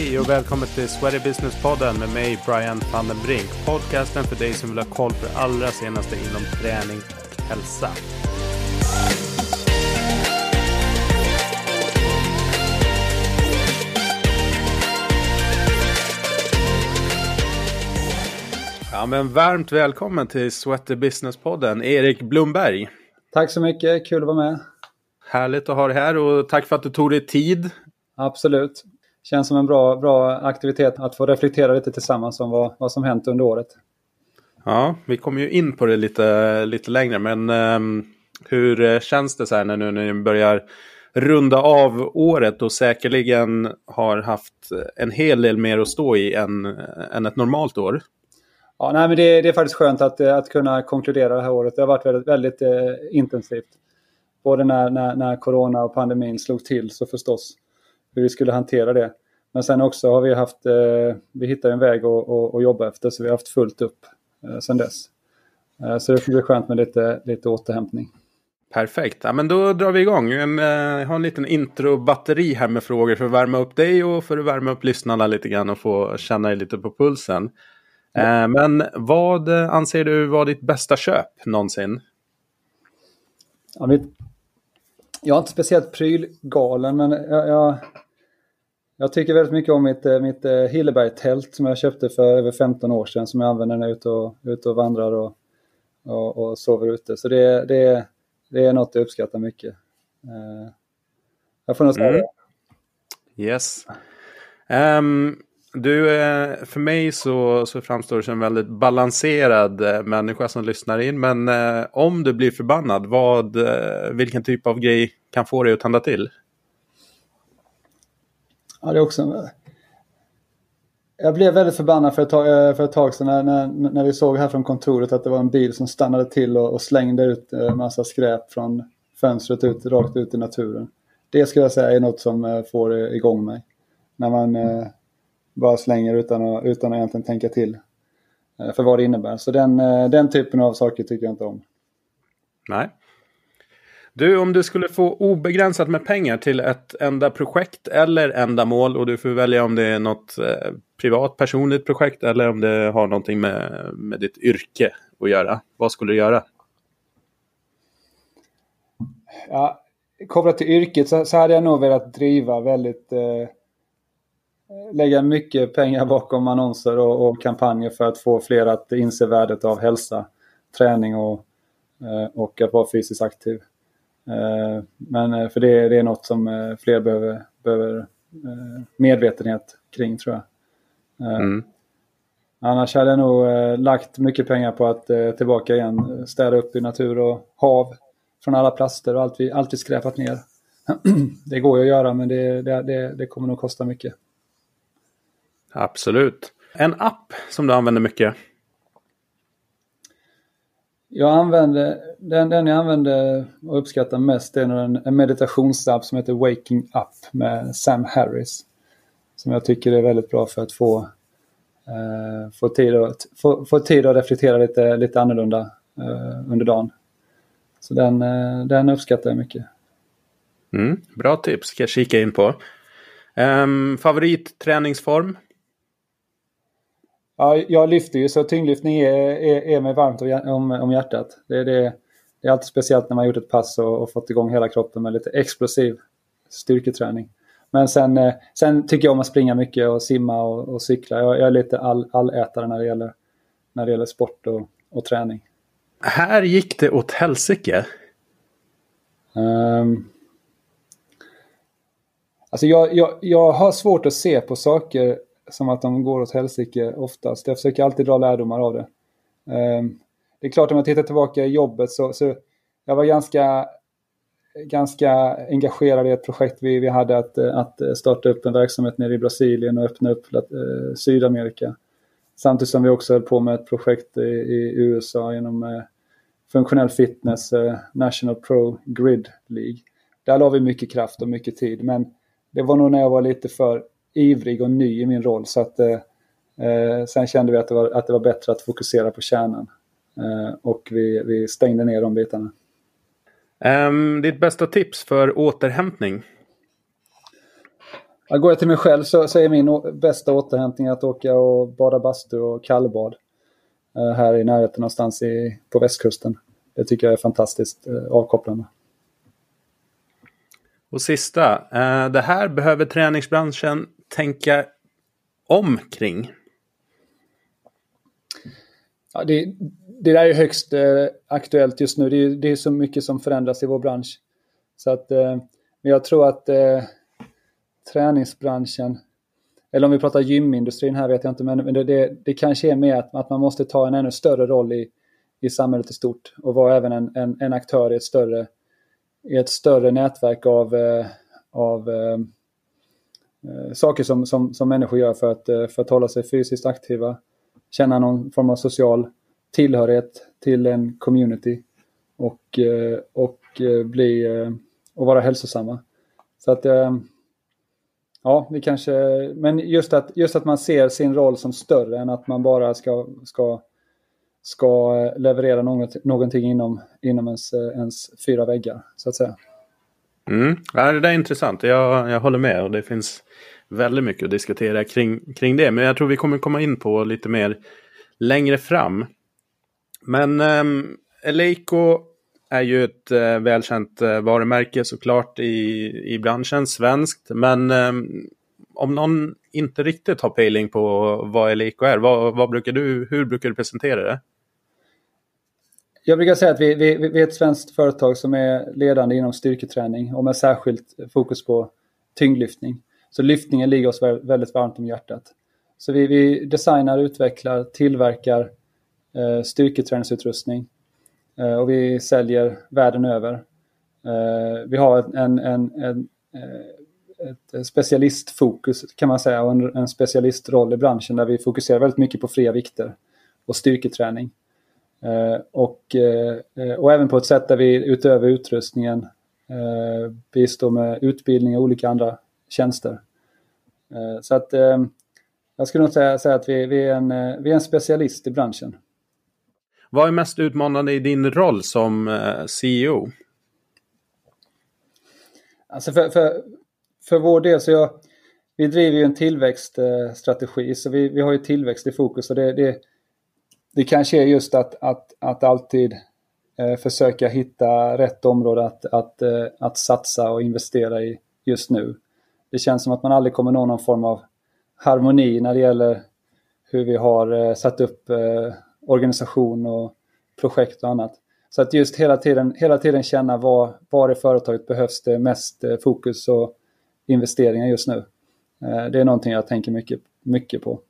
Hej och välkommen till Sweaty Business-podden med mig Brian van den Brink. Podcasten för dig som vill ha koll på det allra senaste inom träning och hälsa. Ja, men varmt välkommen till Sweaty Business-podden, Erik Blomberg. Tack så mycket, kul att vara med. Härligt att ha dig här och tack för att du tog dig tid. Absolut. Känns som en bra, bra aktivitet att få reflektera lite tillsammans om vad, vad som hänt under året. Ja, vi kommer ju in på det lite, lite längre, men um, hur känns det så här när nu när ni börjar runda av året och säkerligen har haft en hel del mer att stå i än, än ett normalt år? Ja, nej, men det, det, är faktiskt skönt att, att kunna konkludera det här året. Det har varit väldigt, väldigt eh, intensivt. Både när, när, när corona och pandemin slog till så förstås hur vi skulle hantera det. Men sen också har vi haft, eh, vi hittade en väg att, att, att, jobba efter så vi har haft fullt upp eh, sen dess. Eh, så det ska bli skönt med lite, lite återhämtning. Perfekt, ja, men då drar vi igång. Jag har en liten intro-batteri här med frågor för att värma upp dig och för att värma upp lyssnarna lite grann och få känna dig lite på pulsen. Ja. Men vad anser du var ditt bästa köp någonsin? Ja, mitt, jag är inte speciellt prylgalen men jag, jag, jag tycker väldigt mycket om mitt, eh, mitt eh, Hilleberg-tält som jag köpte för över 15 år sedan som jag använder när jag är ute och, ute och vandrar och, och, och sover ute. Så det, det, det är något jag uppskattar mycket. Uh, jag får nog säga mm. Yes. Um, du, eh, för mig så, så framstår du som en väldigt balanserad eh, människa som lyssnar in. Men eh, om du blir förbannad, vad, vilken typ av grej kan få dig att tända till? Ja, det är också... Jag blev väldigt förbannad för ett tag, för ett tag sedan när, när, när vi såg här från kontoret att det var en bil som stannade till och, och slängde ut en massa skräp från fönstret ut, rakt ut i naturen. Det skulle jag säga är något som får igång mig. När man bara slänger utan att, utan att egentligen tänka till eh, för vad det innebär. Så den, den typen av saker tycker jag inte om. Nej. Du, om du skulle få obegränsat med pengar till ett enda projekt eller ändamål och du får välja om det är något eh, privat personligt projekt eller om det har någonting med, med ditt yrke att göra. Vad skulle du göra? Ja, kopplat till yrket så, så hade jag nog velat driva väldigt eh, lägga mycket pengar bakom annonser och, och, kampanjer för att få fler att inse värdet av hälsa, träning och, eh, och att vara fysiskt aktiv. Eh, men eh, för det, det är något som fler behöver, behöver medvetenhet kring tror jag. Mm. Annars hade jag nog lagt mycket pengar på att tillbaka igen städa upp i natur och hav från alla plaster och allt vi, allt vi skräpat ner. det går ju att göra men det, det, det, det kommer nog kosta mycket. Absolut. En app som du använder mycket? Jag använder, den, den jag använder och uppskattar mest är en, en meditationsapp som heter Waking Up med Sam Harris. Som jag tycker är väldigt bra för att få, eh, få, tid, att, få, få tid att reflektera lite, lite annorlunda eh, under dagen. Så den, eh, den uppskattar jag mycket. Mm, bra tips, ska jag kika in på. Um, favoritträningsform? Ja, jag lyfter ju så tyngdlyftning är, är, är mig varmt om, om hjärtat. Det, det, det är alltid speciellt när man gjort ett pass och, och, fått igång hela kroppen med lite explosiv styrketräning. Men sen, eh, sen tycker jag om att springa mycket och simma och, och cykla. Jag, jag, är lite all, allätare när det gäller, när det gäller sport och, och träning. Här gick det åt helsike. Um, alltså jag, jag, jag har svårt att se på saker som att de går åt helsike oftast. Jag försöker alltid dra lärdomar av det. Ehm, det är klart om jag tittar tillbaka i jobbet så, så jag var ganska, ganska engagerad i ett projekt vi, vi hade att, att starta upp en verksamhet nere i Brasilien och öppna upp eh, Sydamerika. Samtidigt som vi också höll på med ett projekt i, i USA genom eh, funktionell fitness, eh, National Pro Grid League. Där la vi mycket kraft och mycket tid men det var nog när jag var lite för ivrig och ny i min roll. Så att, eh, eh, sen kände vi att det, var, att det var bättre att fokusera på kärnan. Eh, och vi, vi stängde ner de bitarna. Um, ditt bästa tips för återhämtning? Ja, går jag till mig själv så, så är min bästa återhämtning att åka och bada bastu och kallbad. Eh, här i närheten någonstans i, på västkusten. Det tycker jag är fantastiskt eh, avkopplande. Och sista, eh, det här behöver träningsbranschen tänka om kring. Ja, det, det där är högst eh, aktuellt just nu. Det är, det är så mycket som förändras i vår bransch. Så att, eh, men jag tror att eh, träningsbranschen, eller om vi pratar gymindustrin här vet jag inte, men det, det, det kanske är mer att, att, man måste ta en ännu större roll i, i samhället i stort och vara även en, en, en aktör i ett större, i ett större nätverk av, eh, av eh, Eh, saker som, som, som människor gör för att, eh, för att hålla sig fysiskt aktiva, känna någon form av social tillhörighet till en community och, eh, och, bli, och vara hälsosamma. Så att Ja, vi kanske, men just att, just att man ser sin roll som större än att man bara ska, ska, ska leverera något, någonting inom, inom ens, ens fyra väggar, så att säga. Mm. Ja, det där är intressant, jag, jag håller med och det finns väldigt mycket att diskutera kring, kring det. Men jag tror vi kommer komma in på lite mer längre fram. Men um, Eleiko är ju ett eh, välkänt eh, varumärke såklart i, i branschen, svenskt. Men eh, om någon inte riktigt har pejling på vad Eleiko är, vad, vad, brukar du, hur brukar du presentera det? Jag brukar säga att vi, vi, vi är ett svenskt företag som är ledande inom styrketräning och med särskilt fokus på tyngdlyftning. Så lyftningen ligger oss väldigt varmt om hjärtat. Så vi, vi designar, utvecklar, tillverkar eh, styrketräningsutrustning Eh, och vi säljer världen över. Eh, vi har en, en, en, eh, ett specialistfokus kan man säga och en, en specialistroll i branschen där vi fokuserar väldigt mycket på fria vikter och styrketräning. Och, och även på ett sätt där vi utöver utrustningen bistår med utbildning och olika andra tjänster. Så att jag skulle nog säga, säga att vi, vi, är en, vi är en specialist i branschen. Vad är mest utmanande i din roll som eh, CEO? Alltså för, för, för vår del så jag, vi driver ju en tillväxtstrategi så vi, vi har ju tillväxt i fokus och det, det, det kanske är just att, att, att alltid eh, försöka hitta rätt område att, att, eh, att satsa och investera i just nu. Det känns som att man aldrig kommer nå någon form av harmoni när det gäller hur vi har eh, satt upp eh, organisation och projekt och annat. Så att just hela tiden, hela tiden känna var, var i företaget behövs det mest eh, fokus och investeringar just nu. Eh, det är någonting jag tänker mycket, mycket på.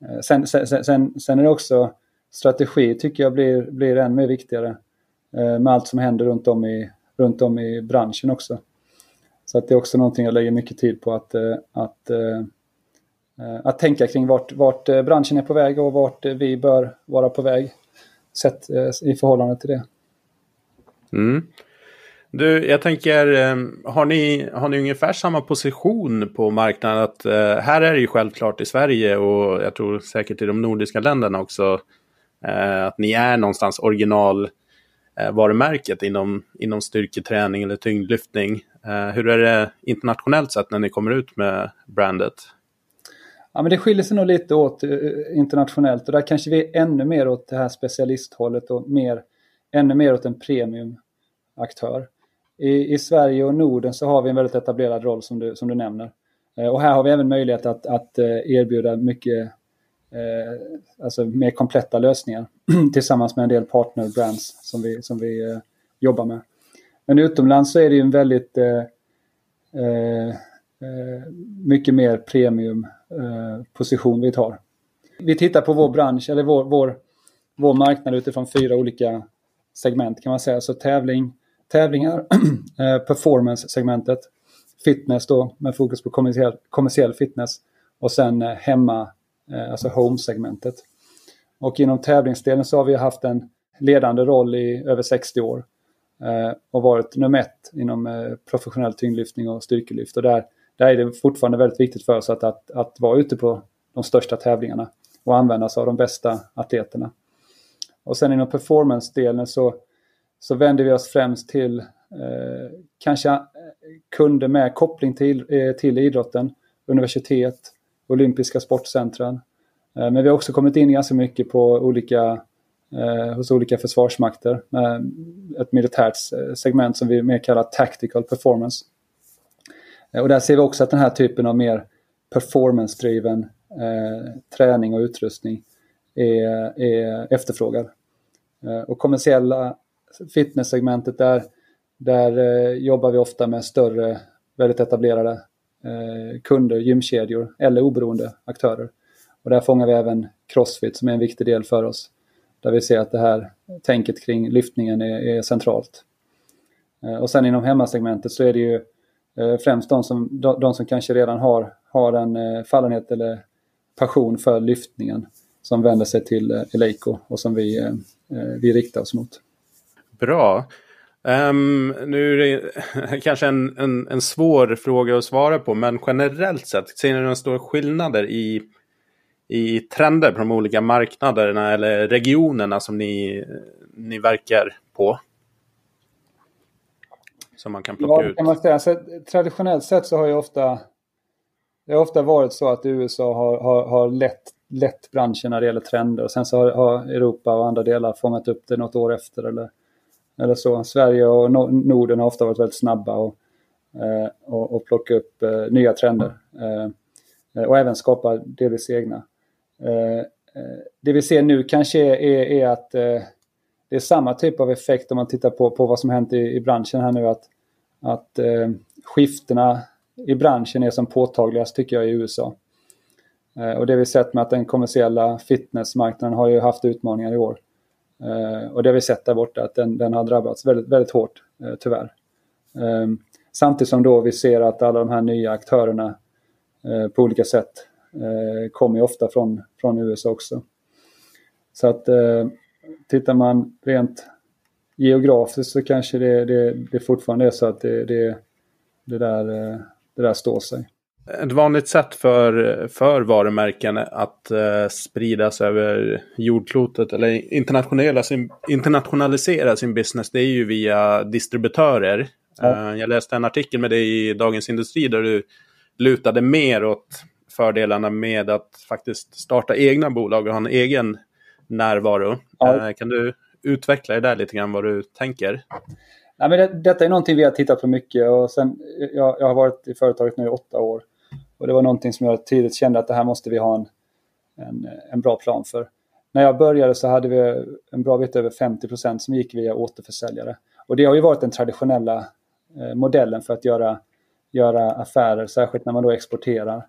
Eh, sen, sen, sen, sen är det också strategi tycker jag blir, blir än mer viktigare eh, med allt som händer runt om i, runt om i branschen också. Så att det är också någonting jag lägger mycket tid på att, eh, att eh, eh, att tänka kring vart, vart branschen är på väg och vart vi bör vara på väg sett i förhållande till det. Mm. Du, jag tänker, har ni, har ni ungefär samma position på marknaden? Att, här är det ju självklart i Sverige och jag tror säkert i de nordiska länderna också Eh, att ni är någonstans original eh, varumärket inom, inom styrketräning eller tyngdlyftning. Eh, hur är det internationellt sett när ni kommer ut med brandet? Ja, men det skiljer sig nog lite åt internationellt och där kanske vi är ännu mer åt det här specialisthållet och mer, ännu mer åt en premiumaktör. I, I Sverige och Norden så har vi en väldigt etablerad roll som du, som du nämner. Eh, och här har vi även möjlighet att, att erbjuda mycket Eh, alltså mer kompletta lösningar tillsammans med en del partnerbrands som vi, som vi eh, jobbar med. Men utomlands så är det ju en väldigt eh, eh, eh, mycket mer premium Eh, position vi tar. Vi tittar på vår bransch, eller vår, vår, vår marknad utifrån fyra olika segment kan man säga. Så tävling, tävlingar, performance-segmentet, fitness då med fokus på kommersiell, kommersiell fitness och sen eh, hemma, Eh, alltså home-segmentet. Och inom tävlingsdelen så har vi haft en ledande roll i över 60 år eh, och varit nummer ett inom eh, professionell tyngdlyftning och styrkelyft. Och där där är det fortfarande väldigt viktigt för oss att, att, att vara ute på de största tävlingarna och använda sig av de bästa atleterna. Och sen inom performance-delen så, så vänder vi oss främst till eh, kanske kunder med koppling till, eh, till idrotten universitet, olympiska sportcentren, eh, men vi har också kommit in ganska mycket på olika, eh, hos olika försvarsmakter. Med ett militärt eh, segment som vi mer kallar tactical performance. Eh, och där ser vi också att den här typen av mer performance-driven eh, träning och utrustning är, är efterfrågad. Eh, och kommersiella fitnesssegmentet där, där eh, jobbar vi ofta med större, väldigt etablerade Eh, kunder, gymkedjor eller oberoende aktörer. Och där fångar vi även Crossfit som är en viktig del för oss. Där vi ser att det här tänket kring lyftningen är, är centralt. Eh, och sen inom hemmasegmentet så är det ju eh, främst de som, de, de som kanske redan har, har en eh, fallenhet eller passion för lyftningen som vänder sig till eh, Eleiko och som vi, eh, vi riktar oss mot. Bra. Um, nu är det kanske en, en, en, svår fråga att svara på, men generellt sett, ser ni några stora skillnader i, i trender på de olika marknaderna eller regionerna som ni, ni verkar på? Som man kan plocka ja, ut. Kan man säga. Så, traditionellt sett så har ju ofta det har ofta varit så att USA har, har, har lett, lett branschen när det gäller trender och sen så har, har Europa och andra delar fångat upp det något år efter eller eller så. Sverige och Norden har ofta varit väldigt snabba och, eh, och, och plocka upp eh, nya trender. Eh, eh och även skapa delvis egna. Eh, eh, det vi ser nu kanske är, är att det är samma typ av effekt om man tittar på, på vad som hänt i, i branschen här nu. Att, att eh, skiftena i branschen är som påtagligast tycker jag i USA. Eh, och det vi sett med att den kommersiella fitnessmarknaden har ju haft utmaningar i år. Eh, och det har vi sett där borta att den, den har drabbats väldigt, väldigt hårt eh, tyvärr. Eh, samtidigt som då vi ser att alla de här nya aktörerna eh, på olika sätt eh, kommer ju ofta från, från USA också. Så att eh, tittar man rent geografiskt så kanske det, det, det fortfarande är så att det, det, det, där, det där står sig. Ett vanligt sätt för, för varumärken att uh, spridas över jordklotet eller internationalisera sin, internationalisera sin business det är ju via distributörer. Ja. Uh, jag läste en artikel med dig i Dagens Industri där du lutade mer åt fördelarna med att faktiskt starta egna bolag och ha en egen närvaro. Ja. Uh, kan du utveckla det där lite grann vad du tänker? Ja, men det, detta är någonting vi har tittat på mycket och sen, jag, jag har varit i företaget nu i åtta år. Och det var någonting som jag tidigt kände att det här måste vi ha en, en, en bra plan för. När jag började så hade vi en bra bit över 50% som gick via återförsäljare. Och det har ju varit den traditionella eh, modellen för att göra, göra affärer, särskilt när man då exporterar.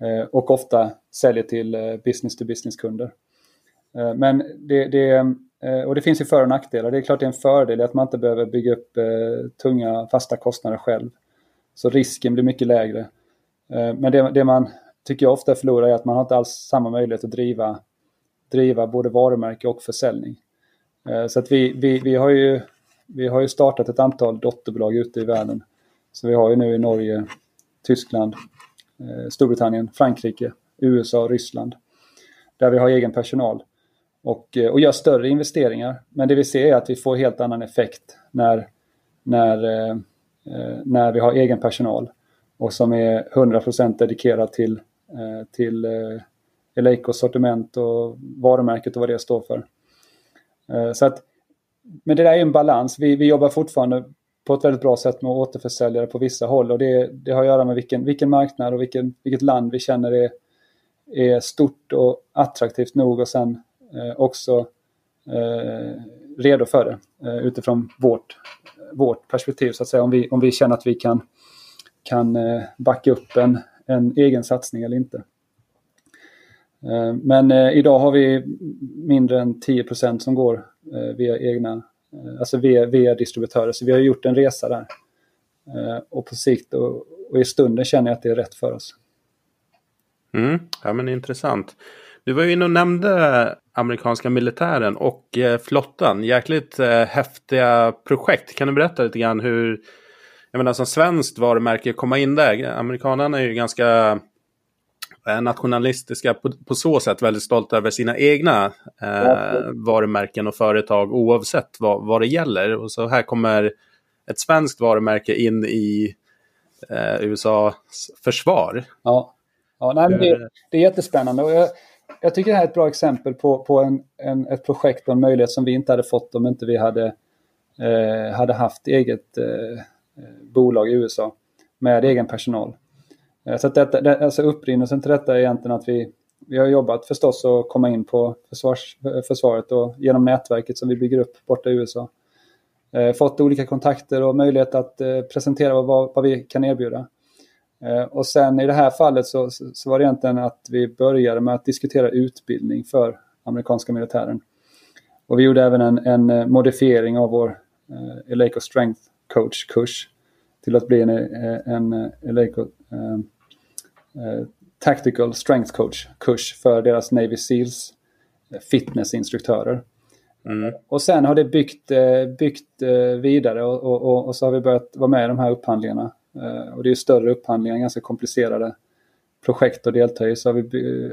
Eh, och ofta säljer till eh, business-to-business-kunder. Eh, men det, det, eh, och det finns ju för och nackdelar. Det är klart det är en fördel att man inte behöver bygga upp eh, tunga fasta kostnader själv. Så risken blir mycket lägre. Eh, men det, det, man tycker jag ofta förlorar är att man har inte alls samma möjlighet att driva, driva både varumärke och försäljning. Eh, så att vi, vi, vi, har ju, vi har ju startat ett antal dotterbolag ute i världen. Så vi har ju nu i Norge, Tyskland, eh, Storbritannien, Frankrike, USA och Ryssland. Där vi har egen personal och, och gör större investeringar. Men det vi ser är att vi får helt annan effekt när, när, när vi har egen personal och som är 100% dedikerad till, eh, till eh, Eleikos sortiment och varumärket och vad det står för. Eh, så att, men det där är en balans. Vi, vi jobbar fortfarande på ett väldigt bra sätt med återförsäljare på vissa håll och det, det har att göra med vilken, vilken marknad och vilken, vilket land vi känner är, är stort och attraktivt nog och sen eh, också eh, redo för det eh, utifrån vårt, vårt perspektiv så att säga. Om vi, om vi känner att vi kan kan eh, backa upp en, en egen satsning eller inte. Eh, men eh, idag har vi mindre än 10% som går via egna, alltså via, via distributörer. Så vi har gjort en resa där. Och på sikt och, och i stunden känner jag att det är rätt för oss. Mm, ja men intressant. Du var ju inne och nämnde amerikanska militären och flottan. Jäkligt häftiga projekt. Kan du berätta lite grann hur, jag menar som svenskt varumärke komma in där. Amerikanerna är ju ganska eh, nationalistiska på, på så sätt väldigt stolta över sina egna eh, varumärken och företag oavsett vad, vad det gäller. Och så här kommer ett svenskt varumärke in i eh, USAs försvar. Ja. Ja, nej, men det, det är jättespännande. Och jag, jag tycker det här är ett bra exempel på, på en, en, ett projekt och en möjlighet som vi inte hade fått om inte vi hade, eh, hade haft eget eh, Eh, bolag i USA med egen personal. Eh, så att detta, det, alltså upprinnelsen till detta är egentligen att vi, vi har jobbat förstås att komma in på försvars, försvaret och genom nätverket som vi bygger upp borta i USA. Eh, fått olika kontakter och möjlighet att eh, presentera vad, vad vi kan erbjuda. Eh, och sen i det här fallet så, så var det egentligen att vi började med att diskutera utbildning för amerikanska militären. Och vi gjorde även en, en eh, modifiering av vår eh, Eleco Strength Coach-kurs till att bli en, eh, en, en Eleco eh, Tactical Strength Coach-kurs för deras Navy Seals fitnessinstruktörer. Mm. Och sen har det byggt, byggt vidare och, och, och, så har vi börjat vara med i de här upphandlingarna Eh, och det är större upphandlingar, ganska komplicerade projekt att delta i. Så har vi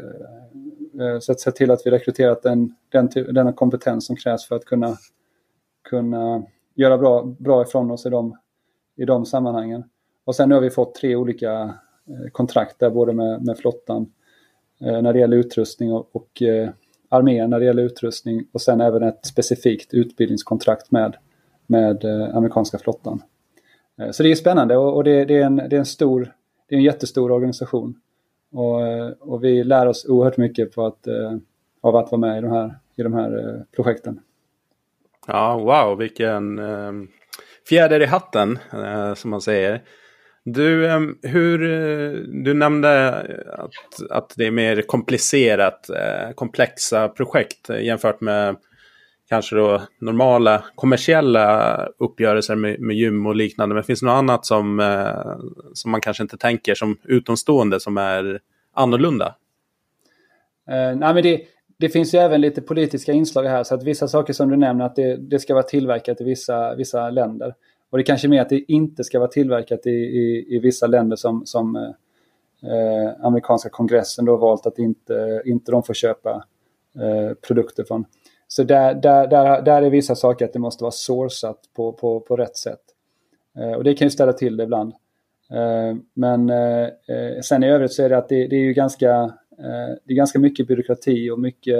eh, eh, sett till att vi rekryterat den, den, den kompetens som krävs för att kunna, kunna göra bra, bra ifrån oss i de, i de sammanhangen. Och sen nu har vi fått tre olika eh, kontrakt där, både med, med flottan eh, när det gäller utrustning och, och eh, armén när det gäller utrustning och sen även ett specifikt utbildningskontrakt med, med amerikanska flottan. Så det är spännande och det, det, är en, det är en stor, det är en jättestor organisation. Och, och vi lär oss oerhört mycket på att, av att vara med i de här, i de här projekten. Ja, wow, vilken eh, fjäder i hatten eh, som man säger. Du, ehm, eh, hur, du nämnde att, att det är mer komplicerat, eh, komplexa projekt jämfört med kanske då normala kommersiella uppgörelser med, med gym och liknande. Men finns det något annat som, eh, som man kanske inte tänker som utomstående som är annorlunda? Uh, nej, men det, det finns ju även lite politiska inslag här så att vissa saker som du nämner att det, det ska vara tillverkat i vissa, vissa länder. Och det kanske är mer att det inte ska vara tillverkat i, i, i vissa länder som, som eh, amerikanska kongressen då valt att inte, inte de får köpa eh, produkter från. Så där, där, där, där är vissa saker att det måste vara sourcat på, på, på rätt sätt. Eh, och det kan ju ställa till det ibland. Eh, men eh, eh sen i övrigt så är det att det, det är ju ganska, Eh, det är ganska mycket byråkrati och mycket,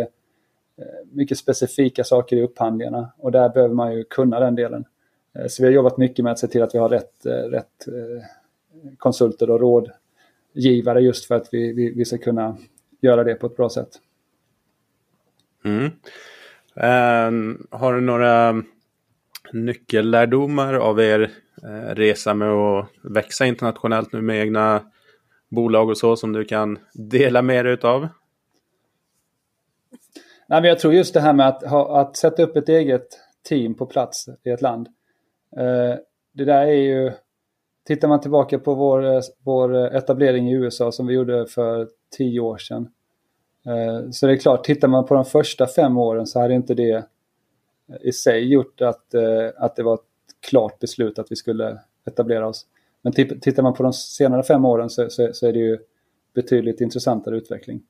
eh, mycket specifika saker i upphandlingarna. Och där behöver man ju kunna den delen. Eh, så vi har jobbat mycket med att se till att vi har rätt, rätt konsulter och rådgivare just för att vi, vi, vi ska kunna göra det på ett bra sätt. Mm. Um, har du några nyckellärdomar av er resa med att växa internationellt nu med egna bolag och så som du kan dela med dig utav? Nej, men jag tror just det här med att, ha, att sätta upp ett eget team på plats i ett land. Eh, det där är ju, tittar man tillbaka på vår, vår etablering i USA som vi gjorde för tio år sedan Eh, så det är klart, tittar man på de första fem åren så hade inte det i sig gjort att, eh, att det var ett klart beslut att vi skulle etablera oss. Men typ, tittar man på de senare fem åren så, så, så är det ju betydligt intressantare utveckling.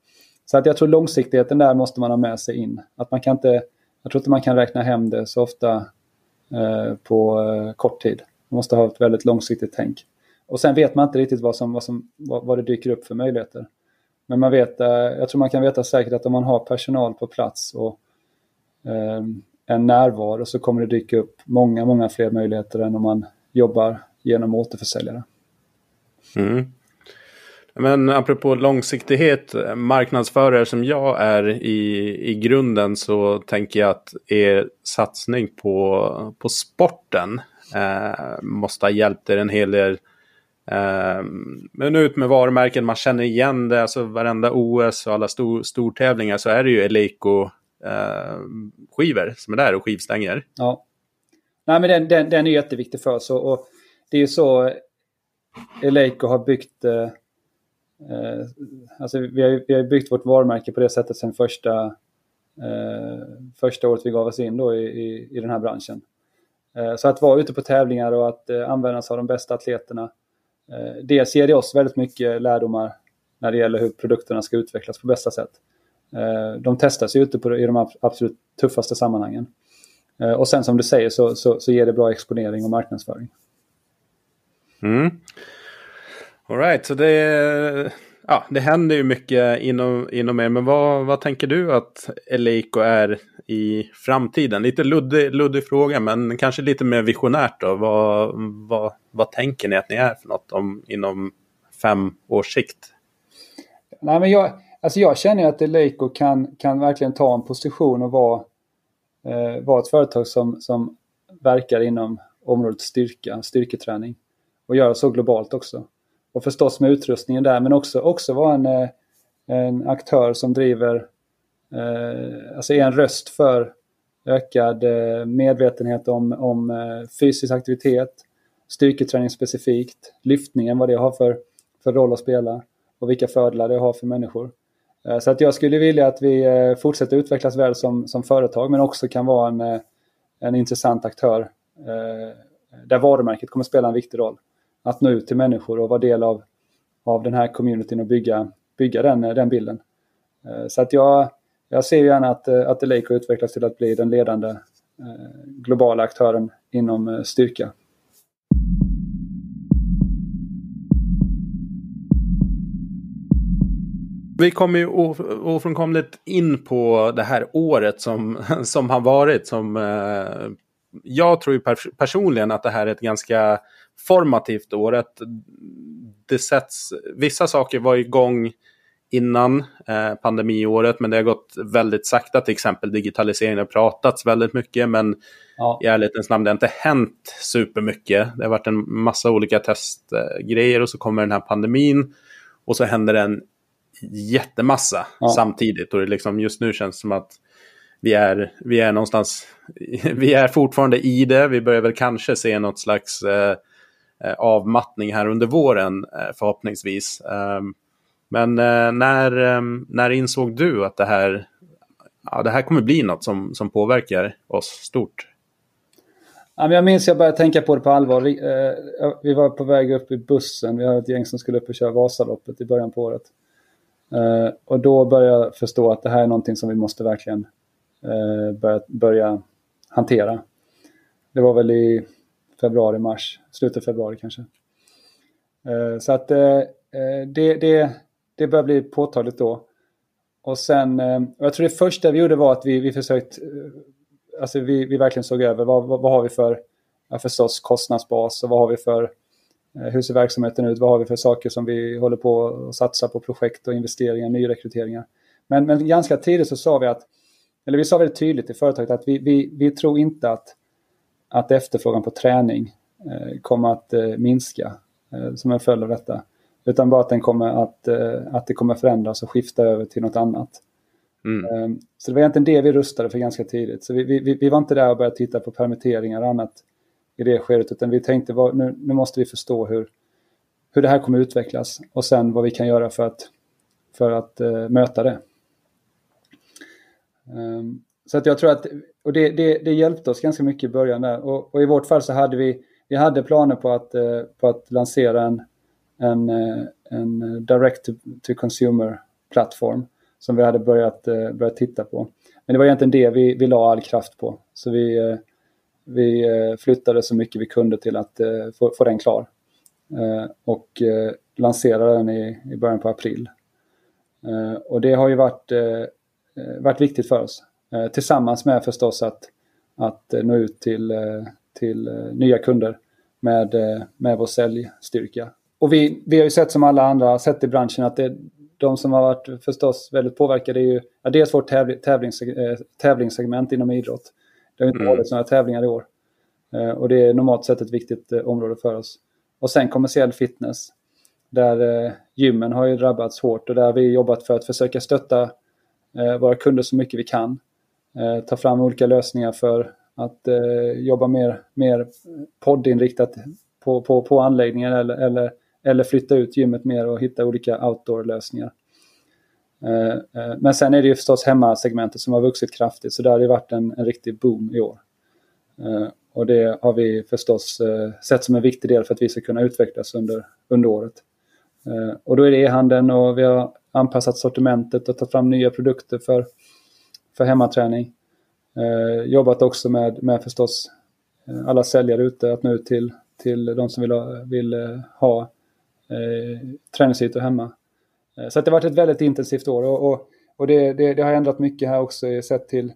Så att jag tror långsiktigheten där måste man ha med sig in. Att man kan inte, jag tror inte man kan räkna hem det så ofta eh, på eh, kort tid. Man måste ha ett väldigt långsiktigt tänk. Och sen vet man inte riktigt vad, som, vad, som, vad, vad det dyker upp för möjligheter. Men man vet, eh, jag tror man kan veta säkert att om man har personal på plats och eh, en närvaro så kommer det dyka upp många, många fler möjligheter än om man jobbar genom återförsäljare. Mm. Men apropå långsiktighet, marknadsförare som jag är i, i grunden så tänker jag att er satsning på, på sporten eh, måste ha hjälpt er en hel del Uh, men ut med varumärken, man känner igen det, alltså varenda OS och alla stor, stortävlingar så är det ju Eleiko uh, skivor som är där och skivstänger. Ja. Nej men den, den, den är jätteviktig för oss och, och det är ju så Eleiko har byggt Eh, eh alltså vi har, vi har byggt vårt varumärke på det sättet sedan första, eh, första året vi gav oss in då i, i, i den här branschen. Eh, så att vara ute på tävlingar och att eh, använda sig av de bästa atleterna Eh, dels ger det oss väldigt mycket lärdomar när det gäller hur produkterna ska utvecklas på bästa sätt. Eh, de testas ju ute på, i de absolut tuffaste sammanhangen. Och sen som du säger så, så, så ger det bra exponering och marknadsföring. Mm. Alright, så det, ja, det händer ju mycket inom, inom er, men vad, vad tänker du att Eleiko är i framtiden? Lite luddig, luddig fråga, men kanske lite mer visionärt då. Vad, vad, vad tänker ni att ni är för något om, inom fem års sikt? Nej, men jag, alltså jag känner att Eleiko kan, kan verkligen ta en position och vara, eh, vara ett företag som, som verkar inom området styrka, styrketräning. Och göra så globalt också och förstås med utrustningen där, men också, också vara en, eh, en aktör som driver, eh, alltså är en röst för ökad eh, medvetenhet om, om eh, fysisk aktivitet, styrketräning specifikt, lyftningen, vad det har för, för roll att spela och vilka fördelar det har för människor. Eh, så att jag skulle vilja att vi eh, fortsätter utvecklas väl som, som företag men också kan vara en, en intressant aktör där varumärket kommer spela en viktig roll att nå ut till människor och vara del av, av den här communityn och bygga, bygga den, den bilden. Eh, så att jag, jag ser gärna att, eh, att The Lake utvecklas till att bli den ledande eh, globala aktören inom styrka. Vi kommer ju ofrånkomligt in på det här året som, som har varit. Som, jag tror ju personligen att det här är ett ganska formativt år. Att det sätts, vissa saker var igång innan eh, pandemiåret men det har gått väldigt sakta. Till exempel digitaliseringen har pratats väldigt mycket men ja. i ärlighetens namn det har inte hänt supermycket. Det har varit en massa olika testgrejer och så kommer den här pandemin och så händer en jättemassa ja. samtidigt. Och det liksom, just nu känns det som att vi är, vi är någonstans, vi är fortfarande i det. Vi börjar väl kanske se något slags eh, Eh, Eh, avmattning här under våren eh, förhoppningsvis. Ehm, men eh, när, ehm, när insåg du att det här, ja, det här kommer bli något som, som påverkar oss stort? Jag minns att jag började tänka på det på allvar. Vi var på väg upp i bussen. Vi hade ett gäng som skulle upp och köra Vasaloppet i början på året. Och då började jag förstå att det här är någonting som vi måste verkligen börja, börja hantera. Det var väl i februari, mars, slutet av februari kanske. Eh, så att eh, eh, det, det, det börjar bli påtagligt då. Och sen, och jag tror det första vi gjorde var att vi, vi försökt, alltså vi, vi verkligen såg över vad, vad, vad har vi för, ja, förstås kostnadsbas och vad har vi för, hur ser verksamheten ut, vad har vi för saker som vi håller på att satsa på projekt och investeringar, nyrekryteringar. Men, men ganska tidigt så sa vi att, eller vi sa väldigt tydligt i företaget att vi, vi, vi tror inte att att efterfrågan på träning eh, kommer att eh, minska eh, som en följd av detta. Utan bara att, den kommer att, att det kommer förändras och skifta över till något annat. Mm. Så det var egentligen det vi rustade för ganska tidigt. Så vi, vi, vi var inte där och började titta på permitteringar och annat i det skedet. Utan vi tänkte nu, nu måste vi förstå hur, hur det här kommer utvecklas och sen vad vi kan göra för att, för att uh, möta det. Um, så att jag tror att, och det, det, det, hjälpte oss ganska mycket i början där. Och, och, i vårt fall så hade vi, vi hade planer på att, eh, på att lansera en, en, eh, en direct to, to consumer plattform som vi hade börjat, eh, börjat titta på. Men det var egentligen det vi, vi la all kraft på. Så vi, vi flyttade så mycket vi kunde till att få, få den klar. Och lanserade den i, i början på april. Och det har ju varit, varit viktigt för oss. Eh, tillsammans med förstås att, att eh, nå ut till, eh, till nya kunder med, med vår säljstyrka. Och vi, vi har ju sett som alla andra sett i branschen att det, de som har varit förstås väldigt påverkade är ju ja, dels vårt tävling, tävlings, tävlingssegment inom idrott. Det har inte mm. varit några tävlingar i år. Och det är normalt sett ett viktigt område för oss. Och sen kommersiell fitness. Där gymmen har ju drabbats hårt och där har vi jobbat för att försöka stötta våra kunder så mycket vi kan. Eh, ta fram olika lösningar för att eh, jobba mer, mer poddinriktat på, på, på anläggningen eller, eller, eller flytta ut gymmet mer och hitta olika outdoor-lösningar. Eh, eh men sen är det ju förstås hemmasegmentet som har vuxit kraftigt så där har det varit en, en riktig boom i år. Eh, och det har vi förstås sett som en viktig del för att vi ska kunna utvecklas under, under året. Och då är det e-handeln och vi har anpassat sortimentet och tagit fram nya produkter för för hemmaträning. Eh, jobbat också med, med förstås eh, alla säljare ute att nå ut till, till de som vill ha, vill eh, ha eh, träningsytor hemma. Eh, så det har varit ett väldigt intensivt år och, och, och det, det, det, har ändrat mycket här också sett till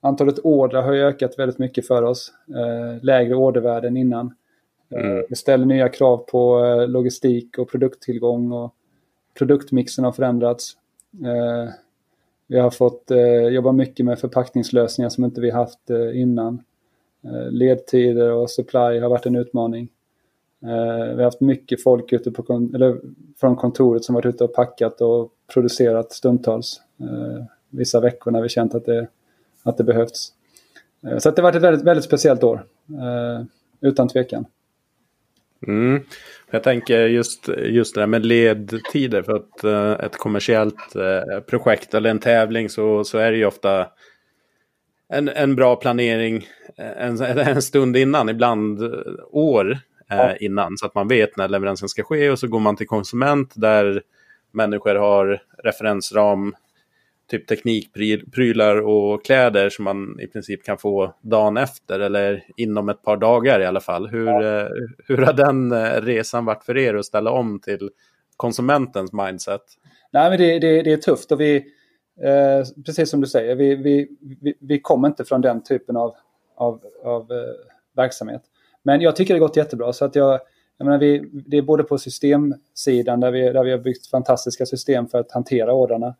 antalet ordrar har ökat väldigt mycket för oss. Eh, lägre ordervärden innan. Eh, mm. Vi ställer nya krav på logistik och produkttillgång och produktmixen har förändrats. Vi har fått eh, jobba mycket med förpackningslösningar som inte vi haft eh, innan. Eh, ledtider och supply har varit en utmaning. Eh, vi har haft mycket folk ute på kon eller från kontoret som varit ute och packat och producerat stundtals. Eh, vissa veckor när vi känt att det, att det behövts. Eh, så det har varit ett väldigt, väldigt speciellt år. Utan tvekan. Mm. Jag tänker just, just det där med ledtider. För att uh, ett kommersiellt uh, projekt eller en tävling så, så är det ju ofta en, en bra planering en, en stund innan, ibland år ja. Eh, innan. Så att man vet när leveransen ska ske och så går man till konsument där människor har referensram, typ teknikprylar och kläder som man i princip kan få dagen efter eller inom ett par dagar i alla fall. Hur, ja. Eh, hur har den eh, resan varit för er att ställa om till konsumentens mindset? Nej, men det, det, det är tufft och vi, eh, precis som du säger, vi, vi, vi, vi kommer inte från den typen av, av, av eh, verksamhet. Men jag tycker det har gått jättebra. Så att jag, jag menar, vi, det är både på systemsidan där vi, där vi har byggt fantastiska system för att hantera ordrarna.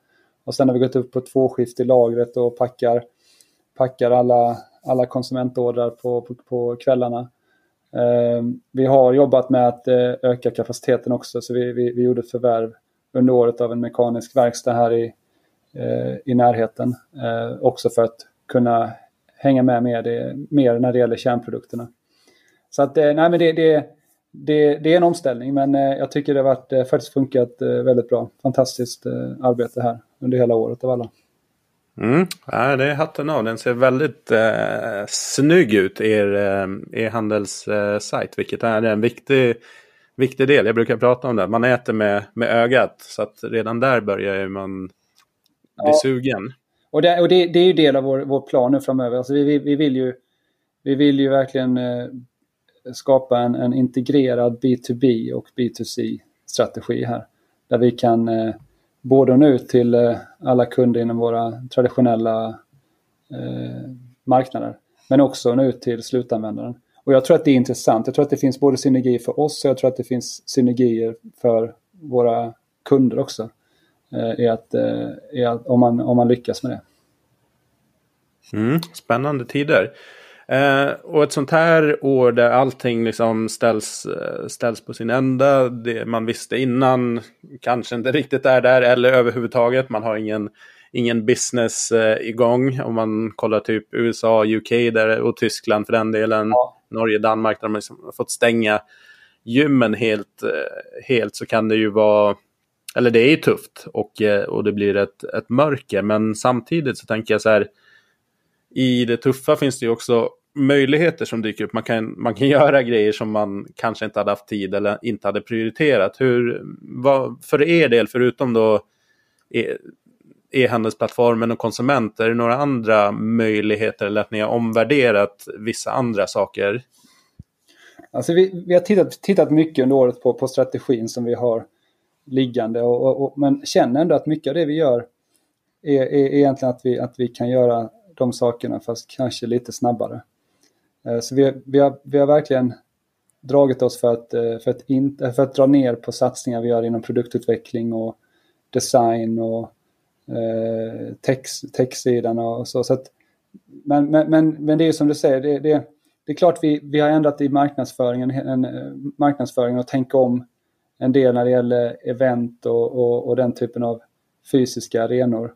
Och sen har vi gått upp på tvåskift i lagret och packar, packar alla, alla konsumentordrar på, på, på kvällarna. Eh, vi har jobbat med att eh, öka kapaciteten också så vi, vi, vi gjorde ett förvärv under året av en mekanisk verkstad här i, eh, i närheten. Eh, också för att kunna hänga med mer, det, mer när det gäller kärnprodukterna. Så att, eh, nej men det, det, det, det är en omställning men eh, jag tycker det har varit, eh, faktiskt funkat väldigt bra. Fantastiskt arbete här under hela året av alla. Mm. Ja, det är hatten av. Den ser väldigt eh, snygg ut, er, er handelssajt. Vilket är en viktig, viktig del. Jag brukar prata om det. Man äter med, med ögat. Så att redan där börjar man bli ja. sugen. Och, det, och det, det, är ju del av vår, vår plan nu framöver. Alltså vi, vi, vi, vill ju, vi vill ju verkligen eh, skapa en, en integrerad B2B och B2C-strategi här. Där vi kan eh, både nå ut till eh, alla kunder inom våra traditionella eh, marknader, men också nå ut till slutanvändaren. Och jag tror att det är intressant. Jag tror att det finns både synergier för oss och jag tror att det finns synergier för våra kunder också. Eh, att, eh, att, om, man, om man lyckas med det. Mm, spännande tider. Eh, och ett sånt här år där allting liksom ställs, eh, ställs på sin ända. Det man visste innan kanske inte riktigt är där eller överhuvudtaget. Man har ingen, ingen business eh, igång. Om man kollar typ USA, UK där, och Tyskland för den delen. Ja. Norge, Danmark där man liksom fått stänga gymmen helt, eh, helt så kan det ju vara eller det är ju tufft och, eh, och det blir ett, ett mörker. Men samtidigt så tänker jag så här i det tuffa finns det ju också möjligheter som dyker upp. Man kan, man kan göra grejer som man kanske inte hade haft tid eller inte hade prioriterat. Hur, vad, för er del, förutom då e, e-handelsplattformen och konsumenter, är det några andra möjligheter eller att ni har omvärderat vissa andra saker? Alltså vi, vi har tittat, tittat mycket under året på, på strategin som vi har liggande och, och, och, men känner ändå att mycket av det vi gör är, är egentligen att vi, att vi kan göra de sakerna fast kanske lite snabbare. Eh, så vi, vi, har, vi har verkligen dragit oss för att, eh, för, att in, eh, för att dra ner på satsningar vi gör inom produktutveckling och design och eh, tech-sidan och så. så att, men, men, men, men det är som du säger, det, det, det är klart vi, vi har ändrat i marknadsföringen, en, marknadsföringen och tänkt om en del när det gäller event och, och, och den typen av fysiska arenor.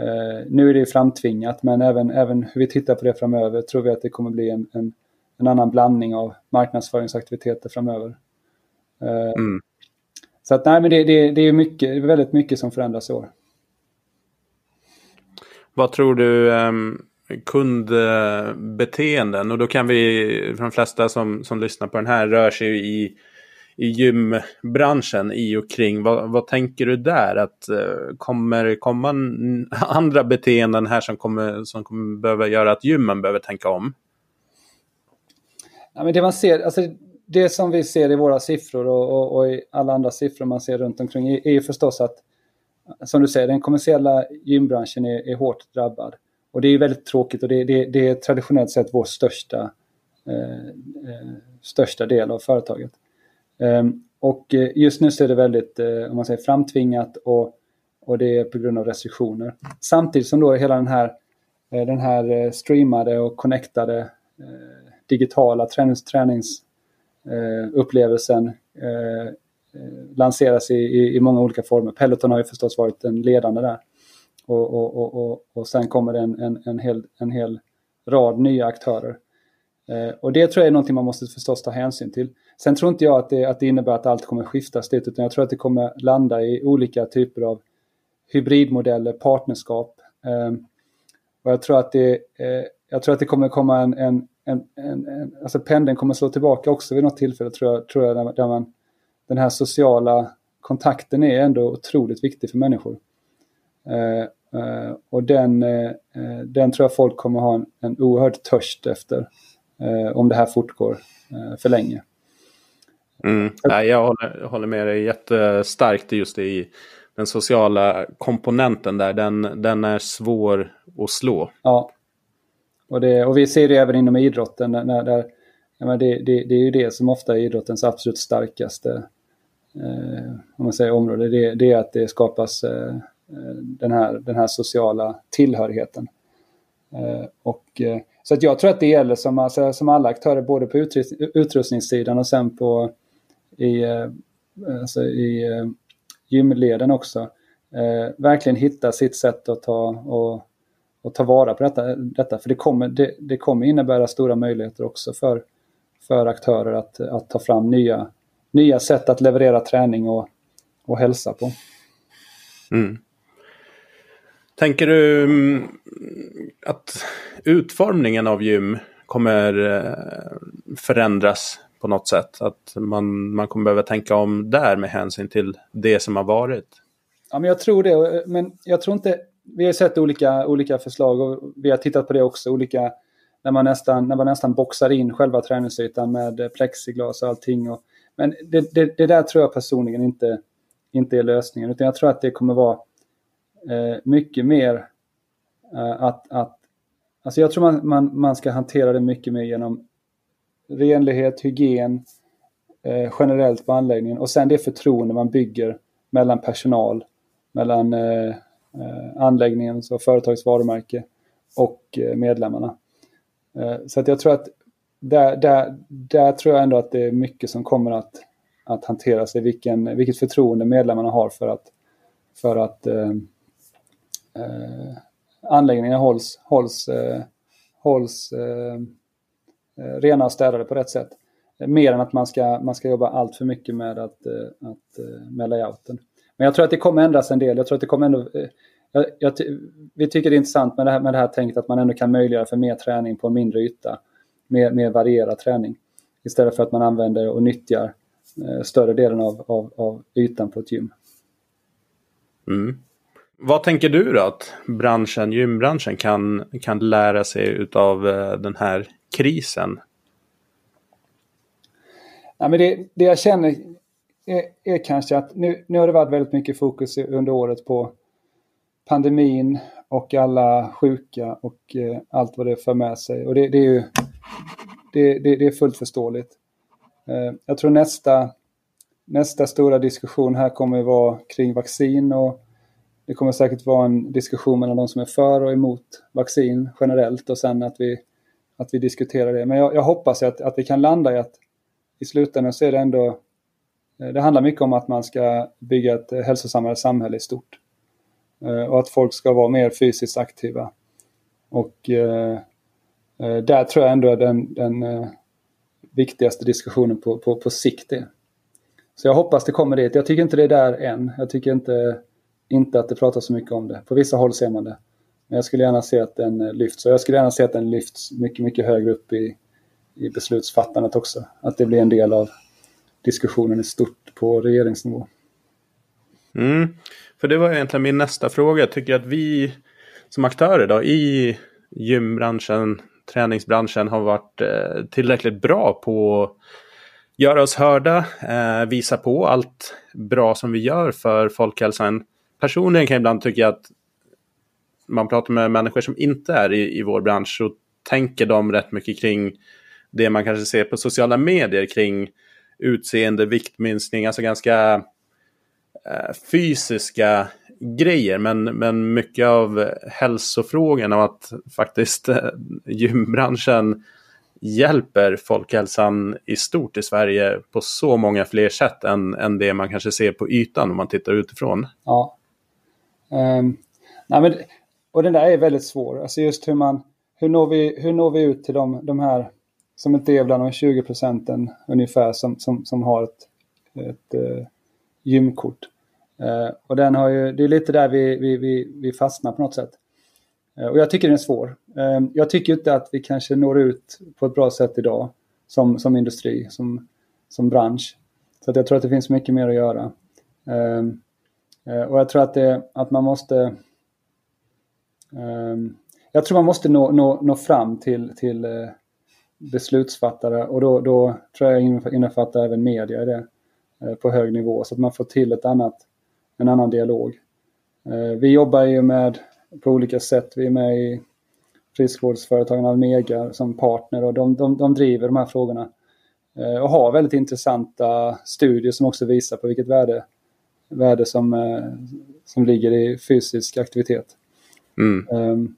Eh, nu är det framtvingat men även, även hur vi tittar på det framöver tror vi att det kommer bli en, en, en annan blandning av marknadsföringsaktiviteter framöver. Eh, mm. Så att nej men det, det, det är mycket, väldigt mycket som förändras i år. Vad tror du um, kundbeteenden och då kan vi, för de flesta som, som lyssnar på den här rör sig i i gymbranschen i och kring. Vad, vad tänker du där? Att eh, kommer komma andra beteenden här som kommer, som kommer behöva göra att gymmen behöver tänka om? Ja, men det man ser, alltså det som vi ser i våra siffror och, och, och, i alla andra siffror man ser runt omkring är, är förstås att som du säger, den kommersiella gymbranschen är, är hårt drabbad. Och det är väldigt tråkigt och det, det, det är traditionellt sett vår största, eh, eh största del av företaget. Ehm, och eh, just nu så är det väldigt, eh, om man säger framtvingat och, och det är på grund av restriktioner. Samtidigt som då hela den här, eh, den här streamade och connectade digitala tränings, träningsupplevelsen lanseras i, i, i, många olika former. Peloton har ju förstås varit den ledande där. Och, och, och, och, och sen kommer det en, en, en, hel, en hel rad nya aktörer. Och det tror jag är någonting man måste förstås ta hänsyn till. Sen tror inte jag att det, att det innebär att allt kommer skiftas dit, utan jag tror att det kommer landa i olika typer av hybridmodeller, partnerskap. Eh, och jag tror att det, eh, jag tror att det kommer komma en, en, en, en, en alltså pendeln kommer slå tillbaka också vid något tillfälle tror jag, tror jag där, där man, den här sociala kontakten är ändå otroligt viktig för människor. Eh, eh, och den, eh, eh den tror jag folk kommer ha en, en oerhörd törst efter eh, om det här fortgår eh, för länge. Mm. Nej, jag håller, håller med dig jättestarkt just i den sociala komponenten där. Den, den är svår att slå. Ja. Och, det, och vi ser det även inom idrotten. När, där, det, det, det, är ju det som ofta är idrottens absolut starkaste eh, om man säger område. Det, det, är att det skapas eh, den, här, den här sociala tillhörigheten. Eh, och, eh, så att jag tror att det gäller som, alltså, som alla aktörer både på utrustningssidan och sen på i, eh, alltså i eh, gymleden också. Eh, verkligen hitta sitt sätt att ta, och, och ta vara på detta. detta för det kommer, det, det, kommer innebära stora möjligheter också för, för aktörer att, att ta fram nya, nya sätt att leverera träning och, och hälsa på. Mm. Tänker du mm, att utformningen av gym kommer eh, förändras på något sätt. Att man, man kommer behöva tänka om där med hänsyn till det som har varit. Ja, men jag tror det. Men jag tror inte... Vi har sett olika, olika förslag och vi har tittat på det också. Olika, när, man nästan, när man nästan boxar in själva träningsytan med plexiglas och allting. Och, men det, det, det, där tror jag personligen inte, inte är lösningen. Utan jag tror att det kommer vara eh, mycket mer eh, att, att... Alltså jag tror man, man, man ska hantera det mycket mer genom renlighet, hygien eh, generellt på anläggningen och sen det förtroende man bygger mellan personal, mellan eh, eh anläggningens och företagets varumärke och eh, medlemmarna. Eh, så att jag tror att där, där, där tror jag ändå att det är mycket som kommer att, att hanteras i vilken, vilket förtroende medlemmarna har för att, för att eh, eh, anläggningarna hålls, hålls, eh, hålls Eh, Eh, rena och städade på rätt sätt. Eh, mer än att man ska, man ska jobba allt för mycket med, att, eh, att, med layouten. Men jag tror att det kommer ändras en del. Jag tror att det kommer ändå... Jag, jag, vi tycker det är intressant med det, här, med det här tänket att man ändå kan möjliggöra för mer träning på en mindre yta. Mer, mer varierad träning. Istället för att man använder och nyttjar större delen av, av, av ytan på ett gym. Mm. Vad tänker du då att branschen, gymbranschen kan, kan lära sig av eh, den här krisen? Ja, men det, det jag känner är, är, kanske att nu, nu har det varit väldigt mycket fokus under året på pandemin och alla sjuka och eh, allt vad det för med sig. Och det, det är ju det, det, det, är fullt förståeligt. Eh, jag tror nästa, nästa stora diskussion här kommer att vara kring vaccin och det kommer säkert vara en diskussion mellan de som är för och emot vaccin generellt och sen att vi att vi diskuterar det. Men jag, jag hoppas att, att vi kan landa i att i slutändan så är det ändå eh, det handlar mycket om att man ska bygga ett hälsosammare samhälle i stort. Eh, och att folk ska vara mer fysiskt aktiva. Och eh, eh där tror jag ändå den, den viktigaste diskussionen på, på, på sikt är. Så jag hoppas det kommer dit. Jag tycker inte det är där än. Jag tycker inte, inte att det pratas så mycket om det. På vissa håll ser man det. Men jag skulle gärna se att den eh, lyfts. Och jag skulle gärna se att den lyfts mycket, mycket högre upp i, i beslutsfattandet också. Att det blir en del av diskussionen i stort på regeringsnivå. Mm. För det var egentligen min nästa fråga. Jag tycker att vi som aktörer då, i gymbranschen, träningsbranschen har varit eh, tillräckligt bra på att göra oss hörda, eh, visa på allt bra som vi gör för folkhälsan personligen kan jag ibland tycka att man pratar med människor som inte är i, i vår bransch så tänker de rätt mycket kring det man kanske ser på sociala medier kring utseende, viktminskning, alltså ganska eh, fysiska grejer. Men, men mycket av hälsofrågorna och att faktiskt eh, gymbranschen hjälper folkhälsan i stort i Sverige på så många fler sätt än, än det man kanske ser på ytan om man tittar utifrån. Ja. Um, nej men, och den där är väldigt svår. Alltså just hur man, hur når vi, hur når vi ut till de, de här som inte är bland de 20 procenten ungefär som, som, som har ett, ett uh, gymkort. Uh, och den har ju, det är lite där vi, vi, vi, vi fastnar på något sätt. Uh, och jag tycker den är svår. jag tycker inte att vi kanske når ut på ett bra sätt idag som, som industri, som, som bransch. Så att jag tror att det finns mycket mer att göra. Eh, och jag tror att, det, att man måste ehm, jag tror man måste nå, nå, nå fram till, till eh, beslutsfattare och då, då tror jag innefattar även media i det eh, på hög nivå så att man får till ett annat, en annan dialog. Vi jobbar ju med på olika sätt. Vi är med i friskvårdsföretagen Almega som partner och de, de, de driver de här frågorna och har väldigt intressanta studier som också visar på vilket värde, värde som, som ligger i fysisk aktivitet. Mm. Um,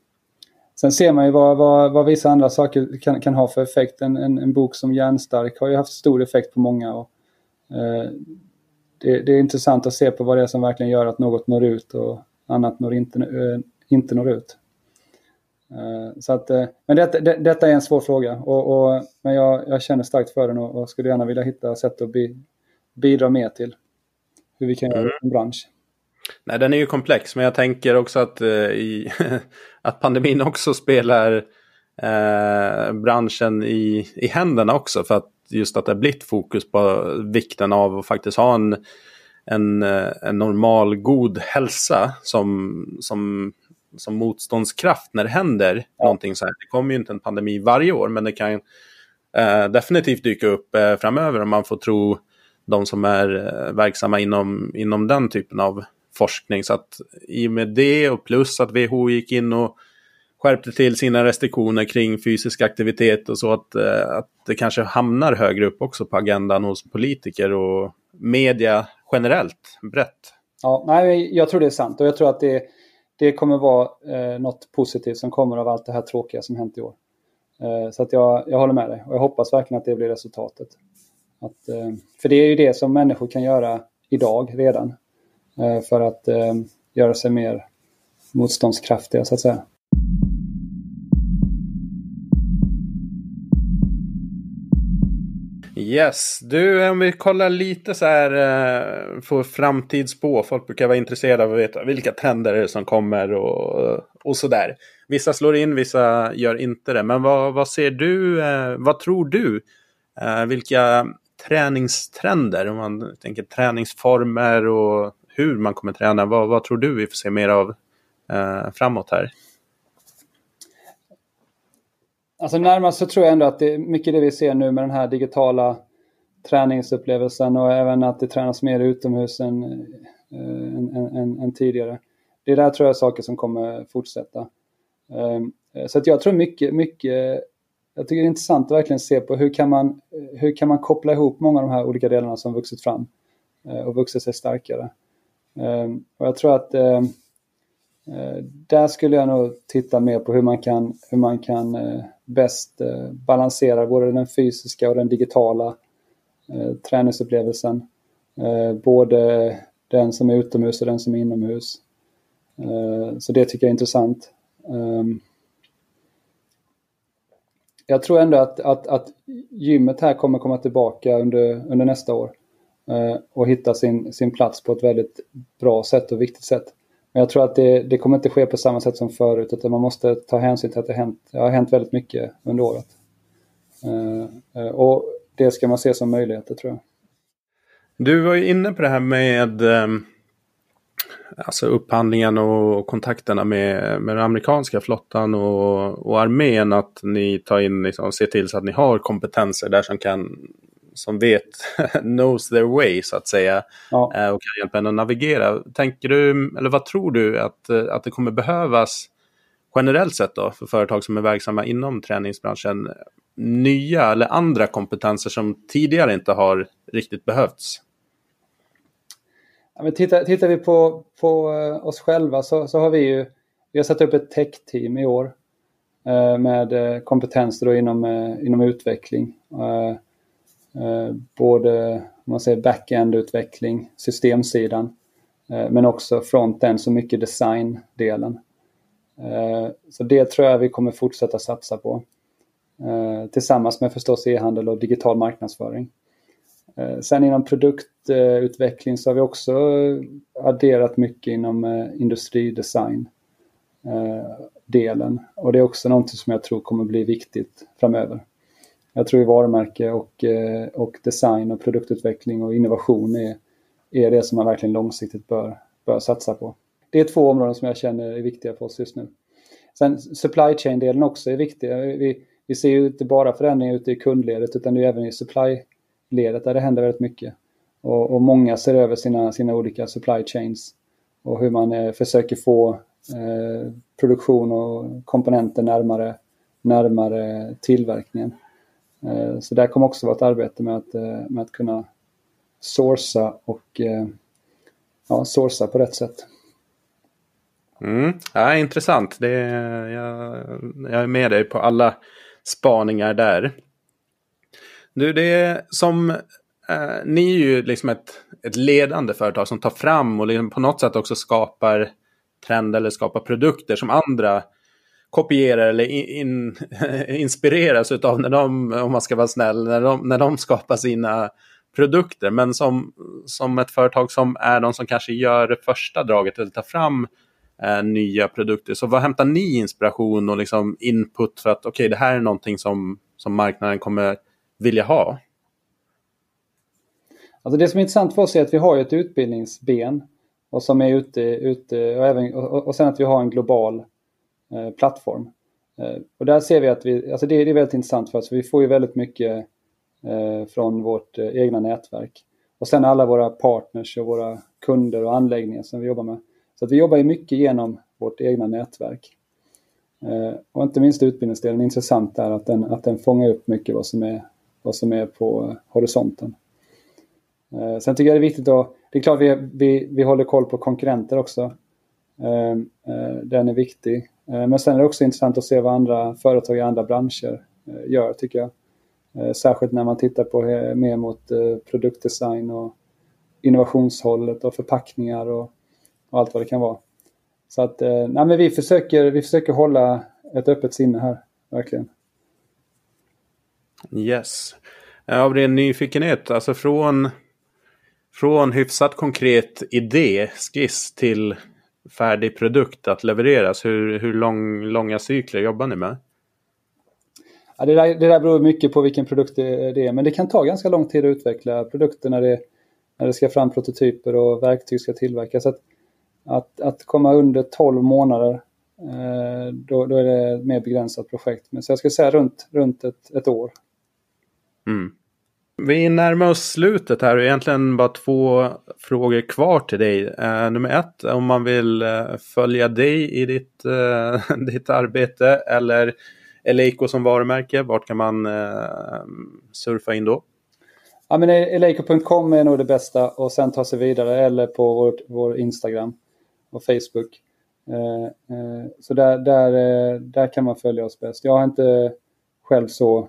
Sen ser man ju vad, vad, vad vissa andra saker kan, kan ha för effekt. En, en, en, bok som Järnstark har ju haft stor effekt på många. Och, eh, det, det, är intressant att se på vad det är som verkligen gör att något når ut och annat når inte, eh, inte når ut. Eh, så att, eh, men det, det, detta är en svår fråga, och, och men jag, jag, känner starkt för den och, och, skulle gärna vilja hitta sätt att bi, bidra mer till hur vi kan göra mm. bransch. Nej, den är ju komplex, men jag tänker också att, eh, i, att pandemin också spelar eh, branschen i, i händerna också. För att just att det har blivit fokus på vikten av att faktiskt ha en, en, eh, en normal, god hälsa som, som, som motståndskraft när det händer ja. någonting så här. Det kommer ju inte en pandemi varje år, men det kan eh, definitivt dyka upp eh, framöver om man får tro de som är eh, verksamma inom, inom den typen av forskning. Så att i och med det och plus att WHO gick in och skärpte till sina restriktioner kring fysisk aktivitet och så att, eh, att det kanske hamnar högre upp också på agendan hos politiker och media generellt, brett. Ja, nej, jag tror det är sant och jag tror att det, det kommer vara eh, något positivt som kommer av allt det här tråkiga som hänt i år. Eh, så att jag, jag håller med dig och jag hoppas verkligen att det blir resultatet. Att, eh, för det är ju det som människor kan göra idag redan. Eh, för att eh, göra sig mer motståndskraftiga så att säga. Yes, du om vi kollar lite så här på framtidsspå. Folk brukar vara intresserade av att veta vilka trender det är som kommer och, och så där. Vissa slår in, vissa gör inte det. Men vad, vad ser du, vad tror du? Vilka träningstrender, om man tänker träningsformer och hur man kommer träna. Vad, vad tror du vi får se mer av eh, framåt här? Alltså närmast så tror jag ändå att det är mycket det vi ser nu med den här digitala träningsupplevelsen och även att det tränas mer utomhus än, äh, än, än, än, tidigare. Det där tror jag är saker som kommer fortsätta. Ähm, så att jag tror mycket, mycket, jag tycker det är intressant att verkligen se på hur kan man, hur kan man koppla ihop många av de här olika delarna som vuxit fram eh, och vuxit sig starkare. Eh, och jag tror att eh, där skulle jag nog titta mer på hur man kan, hur man kan bäst balansera både den fysiska och den digitala träningsupplevelsen. Både den som är utomhus och den som är inomhus. Så det tycker jag är intressant. Ehm, jag tror ändå att, att, att gymmet här kommer komma tillbaka under, under nästa år. Eh, och hitta sin, sin plats på ett väldigt bra sätt och viktigt sätt. Men jag tror att det, det kommer inte ske på samma sätt som förut utan man måste ta hänsyn till att det, hänt, det har hänt väldigt mycket under året. Eh, eh, och det ska man se som möjligheter tror jag. Du var ju inne på det här med eh, alltså upphandlingen och kontakterna med, med den amerikanska flottan och, och armén. Att ni tar in, liksom, ser till så att ni har kompetenser där som kan som vet, knows their way så att säga. Ja. Och kan hjälpa en att navigera. Tänker du, eller vad tror du att, att det kommer behövas generellt sett då för företag som är verksamma inom träningsbranschen? Nya eller andra kompetenser som tidigare inte har riktigt behövts? Ja, men tittar, tittar vi på, på eh, oss själva så, så har vi ju vi har satt upp ett tech-team i år eh, med eh, kompetenser inom, eh, inom utveckling. Eh, både man säger back-end-utveckling, systemsidan, men också front-end, så mycket design-delen. Så det tror jag vi kommer fortsätta satsa på. Tillsammans med förstås e-handel och digital marknadsföring. Eh, sen inom produktutveckling så har vi också adderat mycket inom eh, industridesign-delen. Eh, och det är också någonting som jag tror kommer bli viktigt framöver. Jag tror varumärke och, och design och produktutveckling och innovation är, är det som man verkligen långsiktigt bör, bör satsa på. Det är två områden som jag känner är viktiga för oss just nu. Sen supply chain-delen också är viktig. Vi, vi ser ju inte bara förändringar ute i kundledet utan det är även i supply ledet där det händer väldigt mycket. Och, och många ser över sina, sina olika supply chains och hur man eh, försöker få Eh, produktion och komponenter närmare, närmare tillverkningen. Eh, så där kommer också vara ett arbete med att, eh, med att kunna sourca och eh, ja, sourca på rätt sätt. Mm. Ja, intressant. Det, jag, jag är med dig på alla spaningar där. Du, det är som eh, ni är ju liksom ett, ett ledande företag som tar fram och liksom på något sätt också skapar trender eller skapar produkter som andra kopierar eller in, inspireras av när de, om man ska vara snäll, när de, när de skapar sina produkter. Men som, som ett företag som är de som kanske gör det första draget eller tar fram eh, nya produkter. Så vad hämtar ni inspiration och liksom input för att okej, okay, det här är någonting som, som marknaden kommer vilja ha? Alltså det som är intressant för oss är att vi har ett utbildningsben och som är ute, ute och, även, och, och sen att vi har en global eh, plattform. Eh, och där ser vi att vi, alltså det, det, är väldigt intressant för oss, vi får ju väldigt mycket eh, från vårt eh, egna nätverk. Och sen alla våra partners och våra kunder och anläggningar som vi jobbar med. Så att vi jobbar ju mycket genom vårt egna nätverk. Eh, och inte minst utbildningsdelen, intressant är att den, att den fångar upp mycket vad som är, vad som är på horisonten. Eh, sen tycker jag det är viktigt att det är klart vi, vi, vi håller koll på konkurrenter också. Eh, eh den är viktig. Eh, men sen är det också intressant att se vad andra företag i andra branscher eh, gör tycker jag. Eh, särskilt när man tittar på eh, mer mot produktdesign och innovationshållet och förpackningar och, och allt vad det kan vara. Så att nej, men vi, försöker, vi försöker hålla ett öppet sinne här, verkligen. Yes. Av ren nyfikenhet, alltså från från hyfsat konkret idé, skiss till färdig produkt att levereras. Hur, hur lång, långa cykler jobbar ni med? Ja, det, där, det där beror mycket på vilken produkt det är, men det kan ta ganska lång tid att utveckla produkter när det, när det ska fram prototyper och verktyg ska tillverkas. Att, att, att komma under 12 månader, eh, då, då, är det ett mer begränsat projekt. Men så jag skulle säga runt, runt ett, ett år. Mm. Vi närmar oss slutet här och egentligen bara två frågor kvar till dig. Uh, nummer ett, om man vill uh, följa dig i ditt, uh, ditt arbete eller Eleiko som varumärke, vart kan man surfa in då? Ja, men Eleiko.com är nog det bästa och sen ta sig vidare eller på vår, vår Instagram och Facebook. så där, där, där kan man följa oss bäst. Jag är inte själv så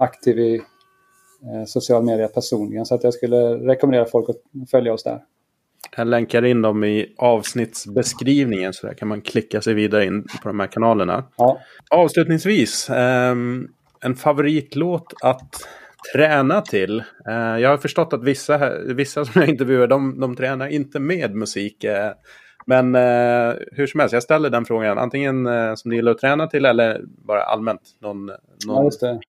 aktiv i eh, social media personligen. Så att jag skulle rekommendera folk att följa oss där. Jag länkar in dem i avsnittsbeskrivningen så där kan man klicka sig vidare in på de här kanalerna. Ja. Avslutningsvis, eh, en favoritlåt att träna till. Eh, jag har förstått att vissa, vissa som jag intervjuar, de, de tränar inte med musik. Eh, men hur som helst, jag ställer den frågan. Antingen som du gillar att träna till eller bara allmänt. Någon, någon... Ja.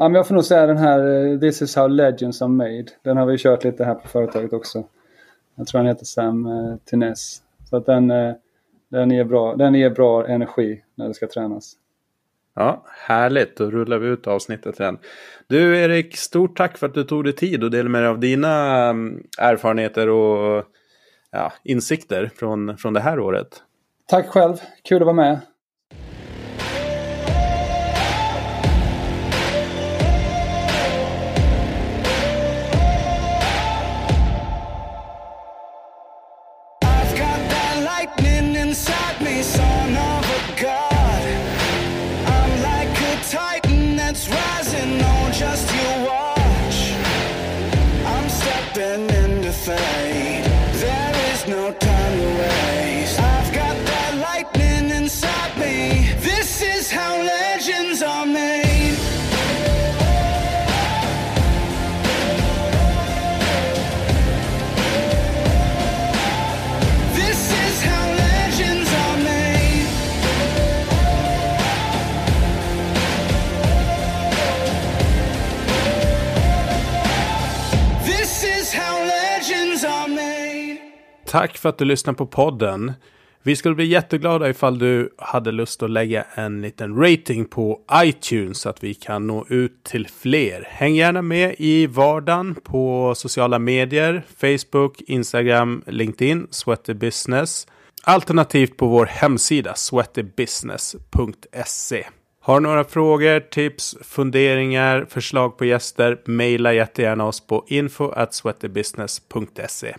Ja, men jag får nog säga den här eh, This is how legends are made. Den har vi kört lite här på företaget också. Jag tror han heter Sam eh, Tines. Så att den, eh, den, ger bra, den ger bra energi när det ska tränas. Ja, härligt. Då rullar vi ut avsnittet sen. Du Erik, stort tack för att du tog dig tid och delade med dig av dina mm, erfarenheter och ja, insikter från, från det här året. Tack själv. Kul att vara med. Tack för att du lyssnar på podden. Vi skulle bli jätteglada ifall du hade lust att lägga en liten rating på iTunes så att vi kan nå ut till fler. Häng gärna med i vardagen på sociala medier, Facebook, Instagram, LinkedIn, Sweaty Business. Alternativt på vår hemsida sweatybusiness.se. Har du några frågor, tips, funderingar, förslag på gäster? Maila jättegärna oss på info at sweatybusiness.se.